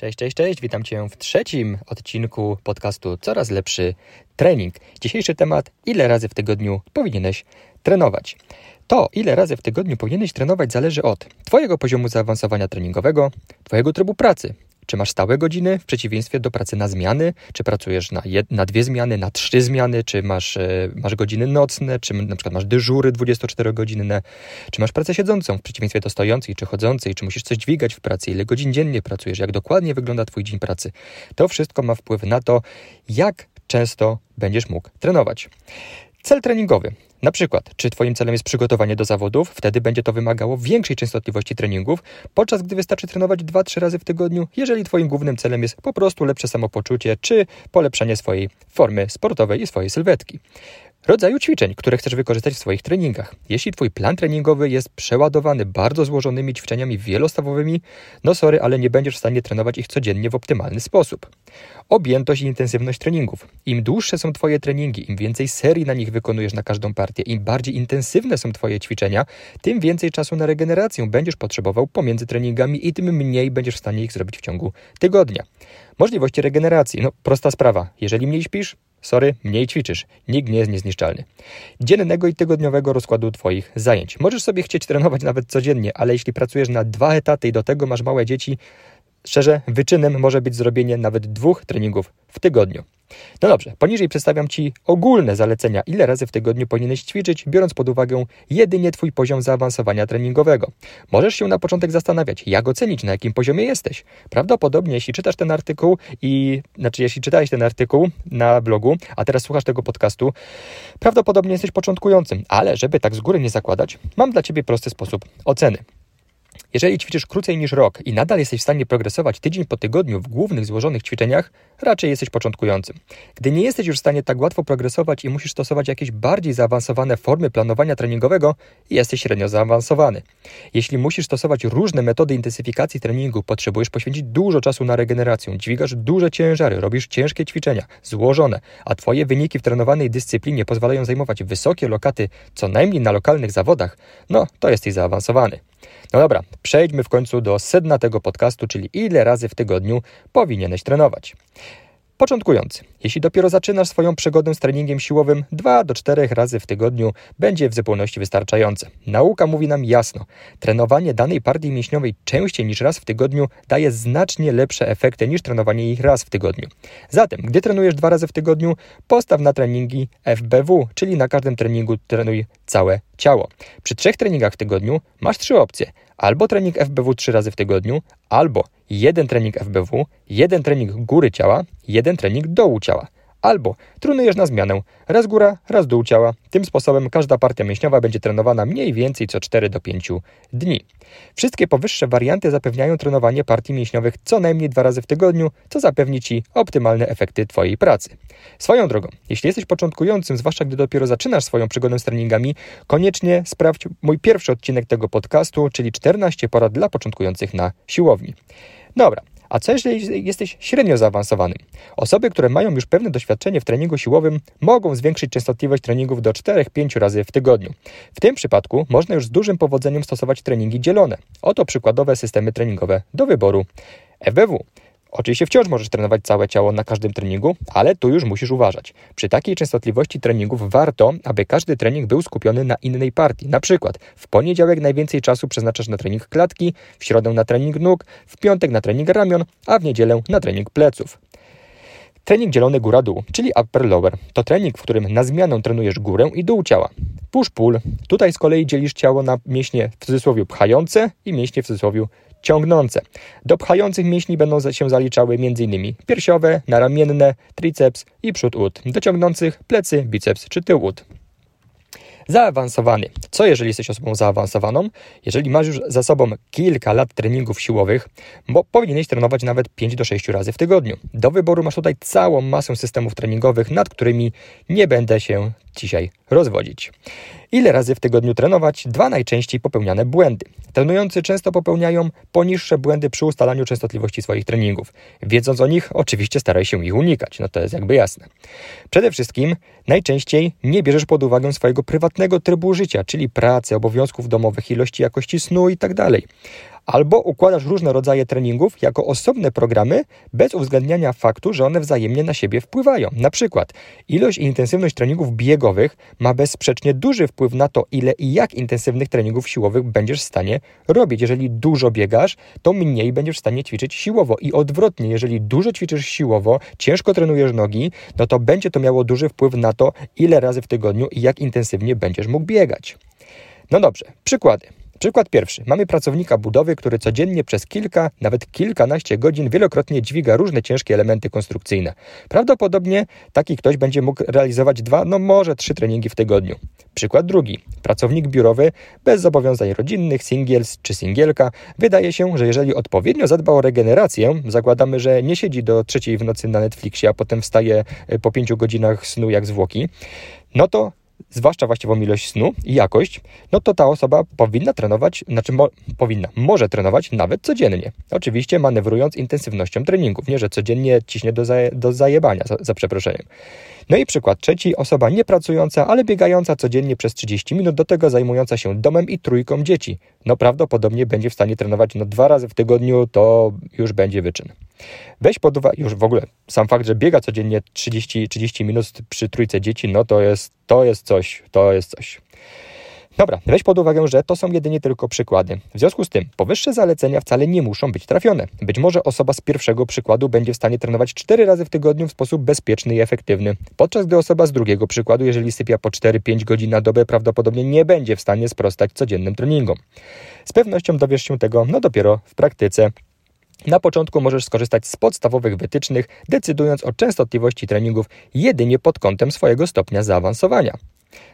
Cześć, cześć, cześć. Witam Cię w trzecim odcinku podcastu Coraz lepszy trening. Dzisiejszy temat: ile razy w tygodniu powinieneś trenować? To, ile razy w tygodniu powinieneś trenować, zależy od Twojego poziomu zaawansowania treningowego, Twojego trybu pracy, czy masz stałe godziny w przeciwieństwie do pracy na zmiany? Czy pracujesz na, jed, na dwie zmiany, na trzy zmiany? Czy masz, e, masz godziny nocne? Czy na przykład masz dyżury 24-godzinne? Czy masz pracę siedzącą w przeciwieństwie do stojącej czy chodzącej? Czy musisz coś dźwigać w pracy? Ile godzin dziennie pracujesz? Jak dokładnie wygląda Twój dzień pracy? To wszystko ma wpływ na to, jak często będziesz mógł trenować. Cel treningowy. Na przykład, czy Twoim celem jest przygotowanie do zawodów, wtedy będzie to wymagało większej częstotliwości treningów, podczas gdy wystarczy trenować 2-3 razy w tygodniu, jeżeli Twoim głównym celem jest po prostu lepsze samopoczucie, czy polepszenie swojej formy sportowej i swojej sylwetki rodzaju ćwiczeń, które chcesz wykorzystać w swoich treningach. Jeśli Twój plan treningowy jest przeładowany bardzo złożonymi ćwiczeniami wielostawowymi, no sorry, ale nie będziesz w stanie trenować ich codziennie w optymalny sposób. Objętość i intensywność treningów. Im dłuższe są Twoje treningi, im więcej serii na nich wykonujesz na każdą partię, im bardziej intensywne są Twoje ćwiczenia, tym więcej czasu na regenerację będziesz potrzebował pomiędzy treningami i tym mniej będziesz w stanie ich zrobić w ciągu tygodnia. Możliwości regeneracji. No, prosta sprawa. Jeżeli mniej śpisz, Sorry, mniej ćwiczysz. Nikt nie jest niezniszczalny. Dziennego i tygodniowego rozkładu Twoich zajęć. Możesz sobie chcieć trenować nawet codziennie, ale jeśli pracujesz na dwa etaty i do tego masz małe dzieci, szczerze, wyczynem może być zrobienie nawet dwóch treningów w tygodniu. No dobrze, poniżej przedstawiam Ci ogólne zalecenia, ile razy w tygodniu powinieneś ćwiczyć, biorąc pod uwagę jedynie Twój poziom zaawansowania treningowego. Możesz się na początek zastanawiać, jak ocenić, na jakim poziomie jesteś. Prawdopodobnie, jeśli czytasz ten artykuł i, znaczy, jeśli czytałeś ten artykuł na blogu, a teraz słuchasz tego podcastu, prawdopodobnie jesteś początkującym, ale żeby tak z góry nie zakładać, mam dla Ciebie prosty sposób oceny. Jeżeli ćwiczysz krócej niż rok i nadal jesteś w stanie progresować tydzień po tygodniu w głównych złożonych ćwiczeniach, raczej jesteś początkującym. Gdy nie jesteś już w stanie tak łatwo progresować i musisz stosować jakieś bardziej zaawansowane formy planowania treningowego, jesteś średnio zaawansowany. Jeśli musisz stosować różne metody intensyfikacji treningu, potrzebujesz poświęcić dużo czasu na regenerację, dźwigasz duże ciężary, robisz ciężkie ćwiczenia, złożone, a Twoje wyniki w trenowanej dyscyplinie pozwalają zajmować wysokie lokaty co najmniej na lokalnych zawodach, no to jesteś zaawansowany. No dobra, przejdźmy w końcu do sedna tego podcastu, czyli ile razy w tygodniu powinieneś trenować. Początkujący. Jeśli dopiero zaczynasz swoją przygodę z treningiem siłowym, 2 do 4 razy w tygodniu będzie w zupełności wystarczające. Nauka mówi nam jasno, trenowanie danej partii mięśniowej częściej niż raz w tygodniu daje znacznie lepsze efekty niż trenowanie ich raz w tygodniu. Zatem, gdy trenujesz dwa razy w tygodniu, postaw na treningi FBW, czyli na każdym treningu trenuj całe ciało. Przy trzech treningach w tygodniu masz trzy opcje. Albo trening FBW trzy razy w tygodniu, albo jeden trening FBW, jeden trening góry ciała, jeden trening dołu ciała. Albo trenujesz na zmianę, raz góra, raz dół ciała. Tym sposobem każda partia mięśniowa będzie trenowana mniej więcej co 4 do 5 dni. Wszystkie powyższe warianty zapewniają trenowanie partii mięśniowych co najmniej dwa razy w tygodniu, co zapewni Ci optymalne efekty Twojej pracy. Swoją drogą, jeśli jesteś początkującym, zwłaszcza gdy dopiero zaczynasz swoją przygodę z treningami, koniecznie sprawdź mój pierwszy odcinek tego podcastu, czyli 14 porad dla początkujących na siłowni. Dobra, a co jeżeli jesteś średnio zaawansowany? Osoby, które mają już pewne doświadczenie w treningu siłowym, mogą zwiększyć częstotliwość treningów do 4-5 razy w tygodniu. W tym przypadku można już z dużym powodzeniem stosować treningi dzielone. Oto przykładowe systemy treningowe do wyboru. FBW Oczywiście wciąż możesz trenować całe ciało na każdym treningu, ale tu już musisz uważać. Przy takiej częstotliwości treningów warto, aby każdy trening był skupiony na innej partii. Na przykład w poniedziałek najwięcej czasu przeznaczasz na trening klatki, w środę na trening nóg, w piątek na trening ramion, a w niedzielę na trening pleców. Trening dzielony góra-dół, czyli upper-lower, to trening, w którym na zmianę trenujesz górę i dół ciała. Push-pull, tutaj z kolei dzielisz ciało na mięśnie w cudzysłowie pchające i mięśnie w cudzysłowie ciągnące. Do pchających mięśni będą się zaliczały m.in. piersiowe, naramienne, triceps i przód ud. Do ciągnących plecy, biceps czy tył ud. Zaawansowany. Co jeżeli jesteś osobą zaawansowaną? Jeżeli masz już za sobą kilka lat treningów siłowych, bo powinieneś trenować nawet 5 do 6 razy w tygodniu. Do wyboru masz tutaj całą masę systemów treningowych, nad którymi nie będę się dzisiaj rozwodzić. Ile razy w tygodniu trenować? Dwa najczęściej popełniane błędy. Trenujący często popełniają poniższe błędy przy ustalaniu częstotliwości swoich treningów. Wiedząc o nich, oczywiście staraj się ich unikać, no to jest jakby jasne. Przede wszystkim najczęściej nie bierzesz pod uwagę swojego prywatnego trybu życia, czyli pracy, obowiązków domowych, ilości jakości snu itd. Albo układasz różne rodzaje treningów jako osobne programy bez uwzględniania faktu, że one wzajemnie na siebie wpływają. Na przykład ilość i intensywność treningów biegowych ma bezsprzecznie duży wpływ na to, ile i jak intensywnych treningów siłowych będziesz w stanie robić. Jeżeli dużo biegasz, to mniej będziesz w stanie ćwiczyć siłowo i odwrotnie, jeżeli dużo ćwiczysz siłowo, ciężko trenujesz nogi, no to będzie to miało duży wpływ na to, ile razy w tygodniu i jak intensywnie będziesz mógł biegać. No dobrze, przykłady. Przykład pierwszy. Mamy pracownika budowy, który codziennie przez kilka, nawet kilkanaście godzin wielokrotnie dźwiga różne ciężkie elementy konstrukcyjne. Prawdopodobnie taki ktoś będzie mógł realizować dwa, no może trzy treningi w tygodniu. Przykład drugi. Pracownik biurowy bez zobowiązań rodzinnych, singiels czy singielka. Wydaje się, że jeżeli odpowiednio zadba o regenerację, zakładamy, że nie siedzi do trzeciej w nocy na Netflixie, a potem wstaje e, po pięciu godzinach snu jak zwłoki, no to zwłaszcza właściwą ilość snu i jakość, no to ta osoba powinna trenować, znaczy mo, powinna, może trenować nawet codziennie. Oczywiście manewrując intensywnością treningów, nie że codziennie ciśnie do, zaje, do zajebania, za, za przeproszeniem. No i przykład trzeci, osoba niepracująca, ale biegająca codziennie przez 30 minut, do tego zajmująca się domem i trójką dzieci. No prawdopodobnie będzie w stanie trenować no dwa razy w tygodniu, to już będzie wyczyn. Weź pod uwagę, już w ogóle sam fakt, że biega codziennie 30, 30 minut przy trójce dzieci, no to jest, to jest coś, to jest coś. Dobra, weź pod uwagę, że to są jedynie tylko przykłady. W związku z tym, powyższe zalecenia wcale nie muszą być trafione. Być może osoba z pierwszego przykładu będzie w stanie trenować 4 razy w tygodniu w sposób bezpieczny i efektywny, podczas gdy osoba z drugiego przykładu, jeżeli sypia po 4-5 godzin na dobę, prawdopodobnie nie będzie w stanie sprostać codziennym treningom. Z pewnością dowiesz się tego no dopiero w praktyce. Na początku możesz skorzystać z podstawowych wytycznych, decydując o częstotliwości treningów jedynie pod kątem swojego stopnia zaawansowania.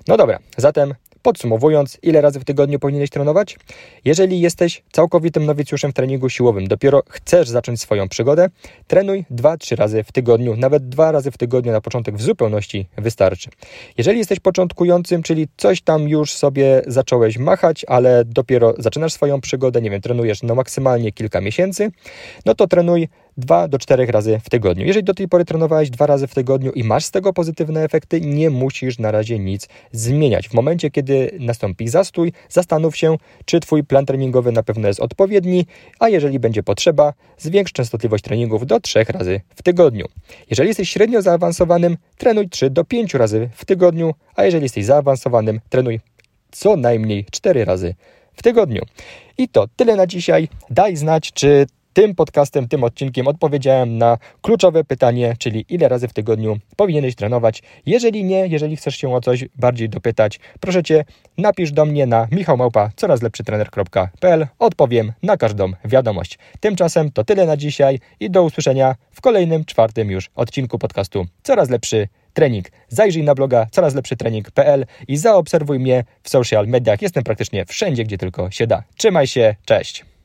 No dobra, zatem Podsumowując, ile razy w tygodniu powinieneś trenować? Jeżeli jesteś całkowitym nowicjuszem w treningu siłowym, dopiero chcesz zacząć swoją przygodę, trenuj 2-3 razy w tygodniu, nawet 2 razy w tygodniu na początek w zupełności wystarczy. Jeżeli jesteś początkującym, czyli coś tam już sobie zacząłeś machać, ale dopiero zaczynasz swoją przygodę, nie wiem, trenujesz no maksymalnie kilka miesięcy, no to trenuj 2 do 4 razy w tygodniu. Jeżeli do tej pory trenowałeś dwa razy w tygodniu i masz z tego pozytywne efekty, nie musisz na razie nic zmieniać. W momencie, kiedy nastąpi zastój, zastanów się, czy Twój plan treningowy na pewno jest odpowiedni, a jeżeli będzie potrzeba, zwiększ częstotliwość treningów do 3 razy w tygodniu. Jeżeli jesteś średnio zaawansowanym, trenuj 3 do 5 razy w tygodniu, a jeżeli jesteś zaawansowanym, trenuj co najmniej 4 razy w tygodniu. I to tyle na dzisiaj. Daj znać, czy tym podcastem, tym odcinkiem odpowiedziałem na kluczowe pytanie, czyli ile razy w tygodniu powinieneś trenować. Jeżeli nie, jeżeli chcesz się o coś bardziej dopytać, proszę Cię, napisz do mnie na michałmałpa corazlepszytrener.pl. Odpowiem na każdą wiadomość. Tymczasem to tyle na dzisiaj i do usłyszenia w kolejnym, czwartym już odcinku podcastu Coraz Lepszy Trening. Zajrzyj na bloga corazlepszytrening.pl i zaobserwuj mnie w social mediach. Jestem praktycznie wszędzie, gdzie tylko się da. Trzymaj się, cześć!